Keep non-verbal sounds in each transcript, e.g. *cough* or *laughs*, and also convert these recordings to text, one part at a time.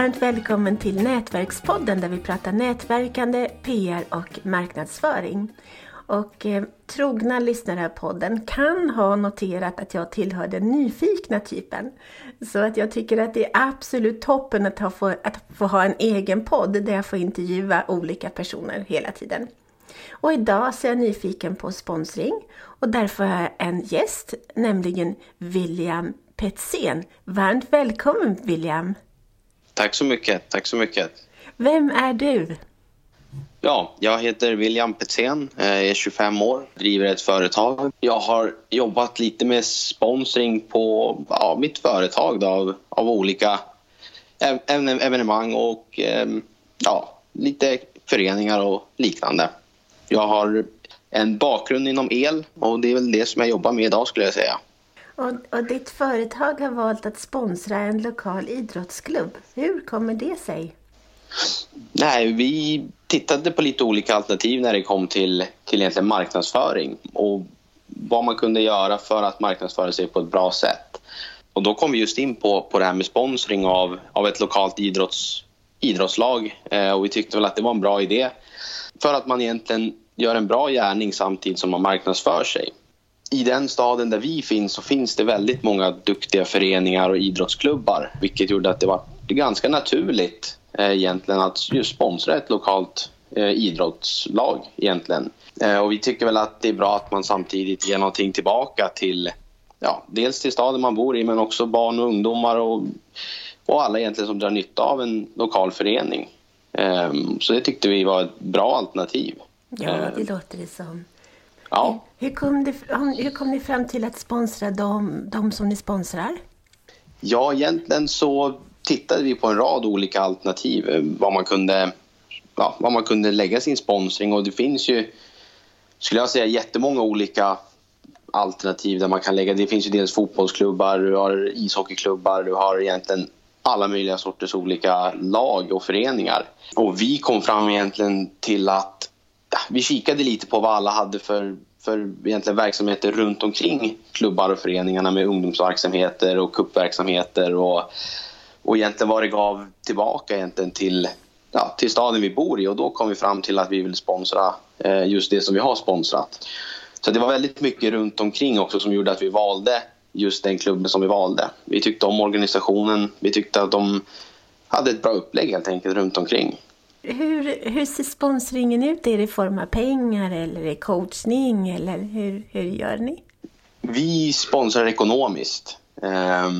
Varmt välkommen till Nätverkspodden där vi pratar nätverkande, PR och marknadsföring. Och eh, trogna lyssnare av podden kan ha noterat att jag tillhör den nyfikna typen. Så att jag tycker att det är absolut toppen att, ha, få, att få ha en egen podd där jag får intervjua olika personer hela tiden. Och idag så är jag nyfiken på sponsring och därför har jag en gäst, nämligen William Petzén. Varmt välkommen William! Tack så mycket, tack så mycket. Vem är du? Ja, jag heter William Petzén, är 25 år, driver ett företag. Jag har jobbat lite med sponsring på ja, mitt företag då, av, av olika evenemang och ehm, ja, lite föreningar och liknande. Jag har en bakgrund inom el och det är väl det som jag jobbar med idag skulle jag säga. Och, och ditt företag har valt att sponsra en lokal idrottsklubb. Hur kommer det sig? Nej, vi tittade på lite olika alternativ när det kom till, till egentligen marknadsföring och vad man kunde göra för att marknadsföra sig på ett bra sätt. Och då kom vi just in på, på det här med sponsring av, av ett lokalt idrotts, idrottslag eh, och vi tyckte väl att det var en bra idé för att man egentligen gör en bra gärning samtidigt som man marknadsför sig. I den staden där vi finns så finns det väldigt många duktiga föreningar och idrottsklubbar vilket gjorde att det var ganska naturligt eh, egentligen att just sponsra ett lokalt eh, idrottslag egentligen. Eh, och vi tycker väl att det är bra att man samtidigt ger någonting tillbaka till ja, dels till staden man bor i men också barn och ungdomar och, och alla egentligen som drar nytta av en lokal förening. Um, så det tyckte vi var ett bra alternativ. Ja, det låter det som. Ja. Hur kom, det, hur kom ni fram till att sponsra de, de som ni sponsrar? Ja, egentligen så tittade vi på en rad olika alternativ eh, vad man kunde, ja, vad man kunde lägga sin sponsring och det finns ju, skulle jag säga, jättemånga olika alternativ där man kan lägga. Det finns ju dels fotbollsklubbar, du har ishockeyklubbar, du har egentligen alla möjliga sorters olika lag och föreningar. Och vi kom fram egentligen till att vi kikade lite på vad alla hade för, för egentligen verksamheter runt omkring klubbar och föreningarna med ungdomsverksamheter och kuppverksamheter och, och egentligen vad det gav tillbaka egentligen till, ja, till staden vi bor i och då kom vi fram till att vi vill sponsra eh, just det som vi har sponsrat. Så det var väldigt mycket runt omkring också som gjorde att vi valde just den klubben som vi valde. Vi tyckte om organisationen, vi tyckte att de hade ett bra upplägg helt enkelt runt omkring. Hur, hur ser sponsringen ut? Är det i form av pengar eller är coachning eller hur, hur gör ni? Vi sponsrar ekonomiskt. eh,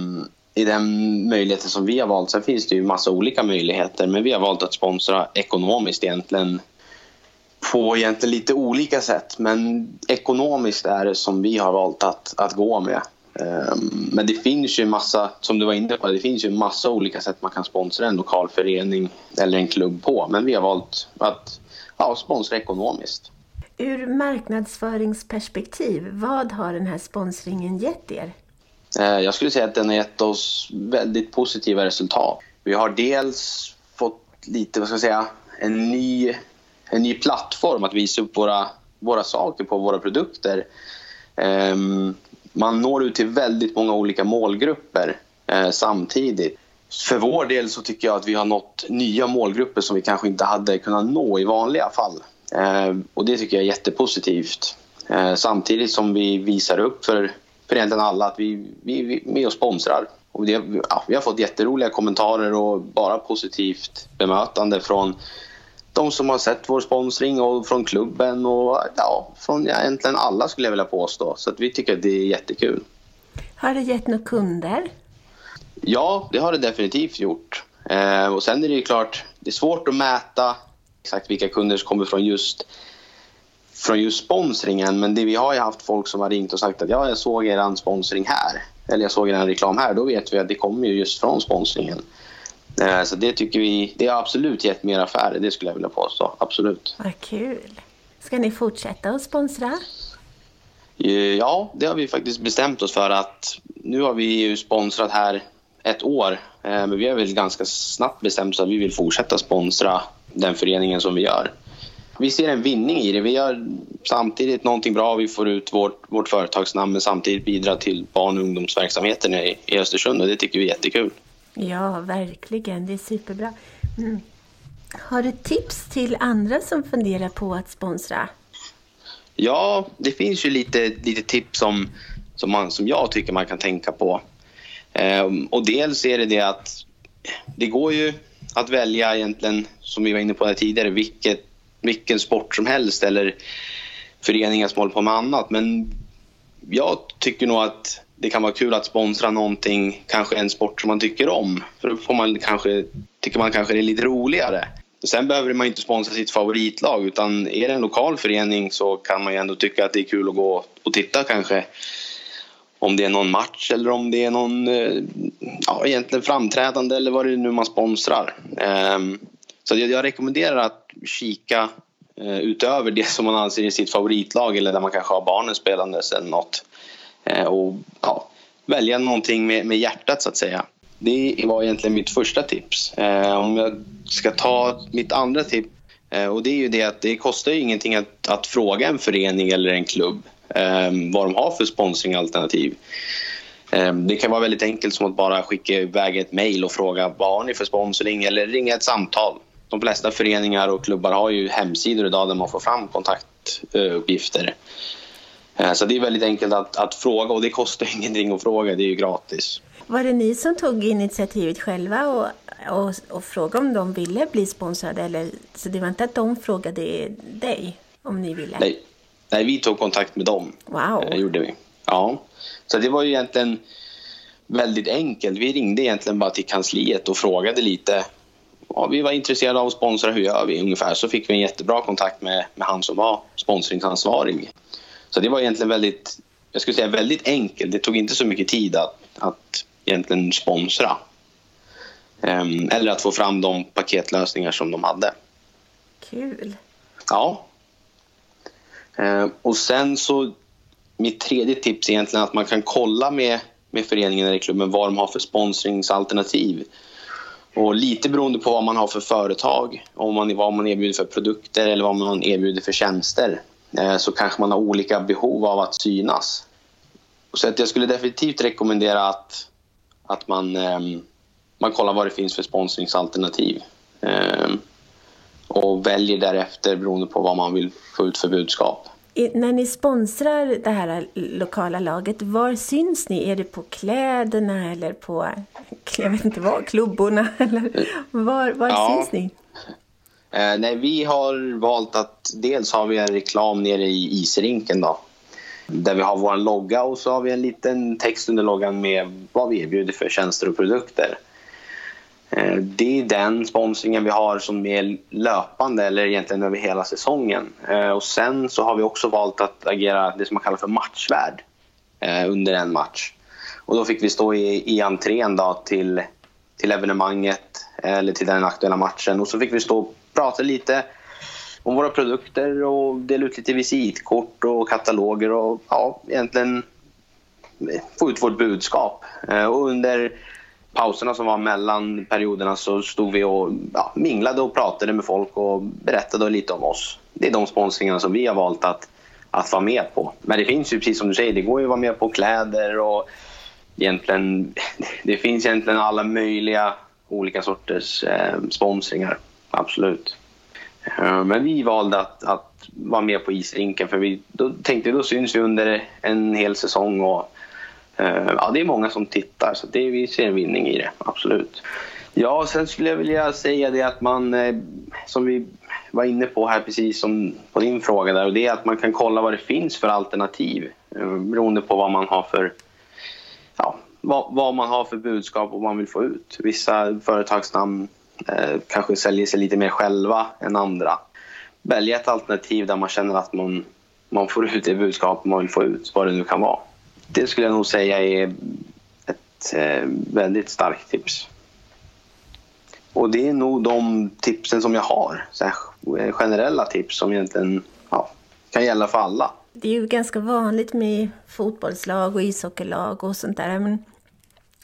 I den möjligheten som vi har valt, sen finns det ju massa olika möjligheter men vi har valt att sponsra ekonomiskt egentligen på egentligen lite olika sätt men ekonomiskt är det som vi har valt att, att gå med. Ehm, men det finns ju en massa, som du var inne på, det finns ju en massa olika sätt man kan sponsra en lokal förening eller en klubb på. Men vi har valt att ja, sponsra ekonomiskt. Ur marknadsföringsperspektiv, vad har den här sponsringen gett er? Eh, jag skulle säga att den har gett oss väldigt positiva resultat. Vi har dels fått lite, vad ska jag säga, en ny, en ny plattform att visa upp våra, våra saker på, våra produkter. Um, man når ut till väldigt många olika målgrupper eh, samtidigt. För vår del så tycker jag att vi har nått nya målgrupper som vi kanske inte hade kunnat nå i vanliga fall. Eh, och det tycker jag är jättepositivt. Eh, samtidigt som vi visar upp för, för egentligen alla att vi, vi, vi är med och sponsrar. Och det, ja, vi har fått jätteroliga kommentarer och bara positivt bemötande från de som har sett vår sponsring och från klubben och ja, från ja, egentligen alla skulle jag vilja påstå. Så att vi tycker att det är jättekul. Har det gett några kunder? Ja, det har det definitivt gjort. Eh, och sen är det ju klart, det är svårt att mäta exakt vilka kunder som kommer från just från just sponsringen, men det, vi har ju haft folk som har ringt och sagt att ja, jag såg er sponsring här, eller jag såg er reklam här, då vet vi att det kommer ju just från sponsringen. Eh, så det tycker vi, det har absolut gett mer affärer, det skulle jag vilja påstå. Absolut. Vad kul. Ska ni fortsätta att sponsra? Eh, ja, det har vi faktiskt bestämt oss för att nu har vi ju sponsrat här ett år, eh, men vi har väl ganska snabbt bestämt oss att vi vill fortsätta sponsra den föreningen som vi gör. Vi ser en vinning i det. Vi gör samtidigt någonting bra, vi får ut vårt, vårt företagsnamn men samtidigt bidrar till barn och ungdomsverksamheten i, i Östersund och det tycker vi är jättekul. Ja, verkligen. Det är superbra. Mm. Har du tips till andra som funderar på att sponsra? Ja, det finns ju lite, lite tips som, som, man, som jag tycker man kan tänka på. Ehm, och dels är det det att det går ju att välja egentligen, som vi var inne på tidigare, vilket, vilken sport som helst eller föreningar som håller på med annat. Men jag tycker nog att det kan vara kul att sponsra någonting, kanske en sport som man tycker om. För då får man kanske, tycker man kanske det är lite roligare. Sen behöver man inte sponsra sitt favoritlag utan är det en lokal förening så kan man ju ändå tycka att det är kul att gå och titta kanske om det är någon match eller om det är någon eh, ja, egentligen framträdande eller vad det är nu man sponsrar. Ehm, så jag rekommenderar att kika Eh, utöver det som man anser är sitt favoritlag eller där man kanske har barnen spelandes eller något. Eh, och ja, välja någonting med, med hjärtat så att säga. Det var egentligen mitt första tips. Eh, om jag ska ta mitt andra tips och det är ju det att det kostar ju ingenting att, att fråga en förening eller en klubb vad de har för sponsringalternativ. Det kan vara väldigt enkelt som att bara skicka iväg ett mejl och fråga vad har ni för sponsring eller ringa ett samtal. De flesta föreningar och klubbar har ju hemsidor idag där man får fram kontaktuppgifter. Ehm, så det är väldigt enkelt att, att fråga och det kostar *laughs* ingenting att fråga, det är ju gratis. Var det ni som tog initiativet själva och, och, och frågade om de ville bli sponsrade? Eller, så det var inte att de frågade dig om ni ville? Nej, Nej, vi tog kontakt med dem. Wow. Eh, gjorde vi. Ja. Så det var ju egentligen väldigt enkelt. Vi ringde egentligen bara till kansliet och frågade lite. Ja, vi var intresserade av att sponsra, hur gör vi? Ungefär så fick vi en jättebra kontakt med, med han som var sponsringsansvarig. Så det var egentligen väldigt, jag skulle säga väldigt enkelt. Det tog inte så mycket tid att, att egentligen sponsra. Um, eller att få fram de paketlösningar som de hade. Kul. Ja, Eh, och sen så, mitt tredje tips är egentligen att man kan kolla med, med föreningen eller klubben vad de har för sponsringsalternativ. Och lite beroende på vad man har för företag, om man, vad man erbjuder för produkter eller vad man erbjuder för tjänster eh, så kanske man har olika behov av att synas. Så att jag skulle definitivt rekommendera att, att man, ehm, man kollar vad det finns för sponsringsalternativ. Ehm, och väljer därefter beroende på vad man vill få ut för budskap. När ni sponsrar det här lokala laget, var syns ni? Är det på kläderna eller på, jag vet inte vad, klubborna? *laughs* Eller var var ja. syns ni? Eh, nej, vi har valt att dels har vi en reklam nere i isrinken då, där vi har vår logga och så har vi en liten text under loggan med vad vi erbjuder för tjänster och produkter. Eh, det är den sponsringen vi har som är löpande eller egentligen över hela säsongen. Eh, och sen så har vi också valt att agera det som man kallar för matchvärd eh, under en match. Och då fick vi stå i, i entrén då till, till evenemanget eller till den aktuella matchen och så fick vi stå och prata lite om våra produkter och dela ut lite visitkort och kataloger och ja, egentligen få ut vårt budskap. Och under pauserna som var mellan perioderna så stod vi och ja, minglade och pratade med folk och berättade lite om oss. Det är de sponsringarna som vi har valt att, att vara med på. Men det finns ju, precis som du säger, det går ju att vara med på kläder och egentligen, *laughs* det finns egentligen alla möjliga olika sorters eh, sponsringar. Absolut. Eh, men vi valde att, att vara med på isrinken för vi då tänkte då syns vi under en hel säsong och Eh, ja, det är många som tittar så det, vi ser en vinning i det, absolut. Ja, sen skulle jag vilja säga det att man, eh, som vi var inne på här precis som på din fråga där, och det är att man kan kolla vad det finns för alternativ eh, beroende på vad man har för ja, vad, vad man har för budskap och vad man vill få ut. Vissa företagsnamn eh, kanske säljer sig lite mer själva än andra. Välja ett alternativ där man känner att man, man får ut det budskap man vill få ut, vad det nu kan vara. Det skulle jag nog säga är ett eh, väldigt starkt tips. Och det är nog de tipsen som jag har. Så eh, generella tips som egentligen ja, kan gälla för alla. Det är ju ganska vanligt med fotbollslag och ishockeylag och sånt där. Men,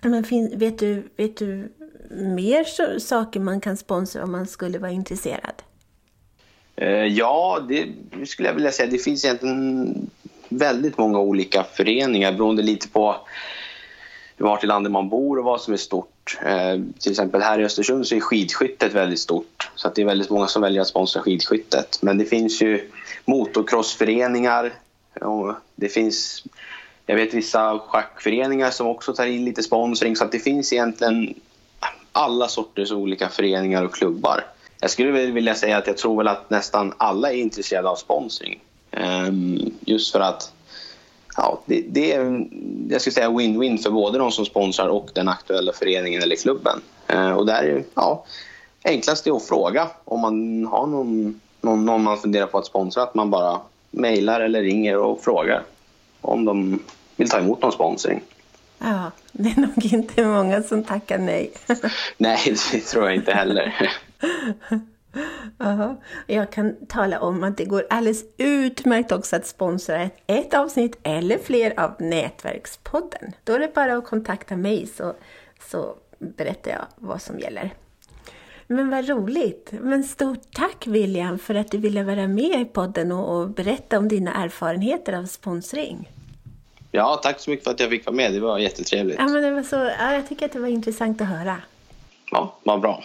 men vet, du, vet du mer så, saker man kan sponsra om man skulle vara intresserad? Eh, ja, det skulle jag vilja säga. Det finns egentligen väldigt många olika föreningar beroende lite på vart i landet man bor och vad som är stort. Eh, till exempel här i Östersund så är skidskyttet väldigt stort. Så att det är väldigt många som väljer att sponsra skidskyttet. Men det finns ju motocrossföreningar. Och det finns, jag vet vissa schackföreningar som också tar in lite sponsring. Så att det finns egentligen alla sorters olika föreningar och klubbar. Jag skulle vilja säga att jag tror väl att nästan alla är intresserade av sponsring. Ehm, just för att ja, det, det är jag skulle säga win-win för både de som sponsrar och den aktuella föreningen eller klubben. Ehm, och där är ja, enklast är att fråga om man har någon, någon, någon man funderar på att sponsra. Att man bara mejlar eller ringer och frågar om de vill ta emot någon sponsring. Ja, det är nog inte många som tackar nej. *laughs* nej, det tror jag inte heller. *laughs* Aha. Jag kan tala om att det går alldeles utmärkt också att sponsra ett, ett avsnitt eller fler av Nätverkspodden. Då är det bara att kontakta mig så, så berättar jag vad som gäller. Men vad roligt! Men stort tack William för att du ville vara med i podden och, och berätta om dina erfarenheter av sponsring. Ja, tack så mycket för att jag fick vara med. Det var jättetrevligt. Ja, men det var så, ja, jag tycker att det var intressant att höra. Ja, vad bra.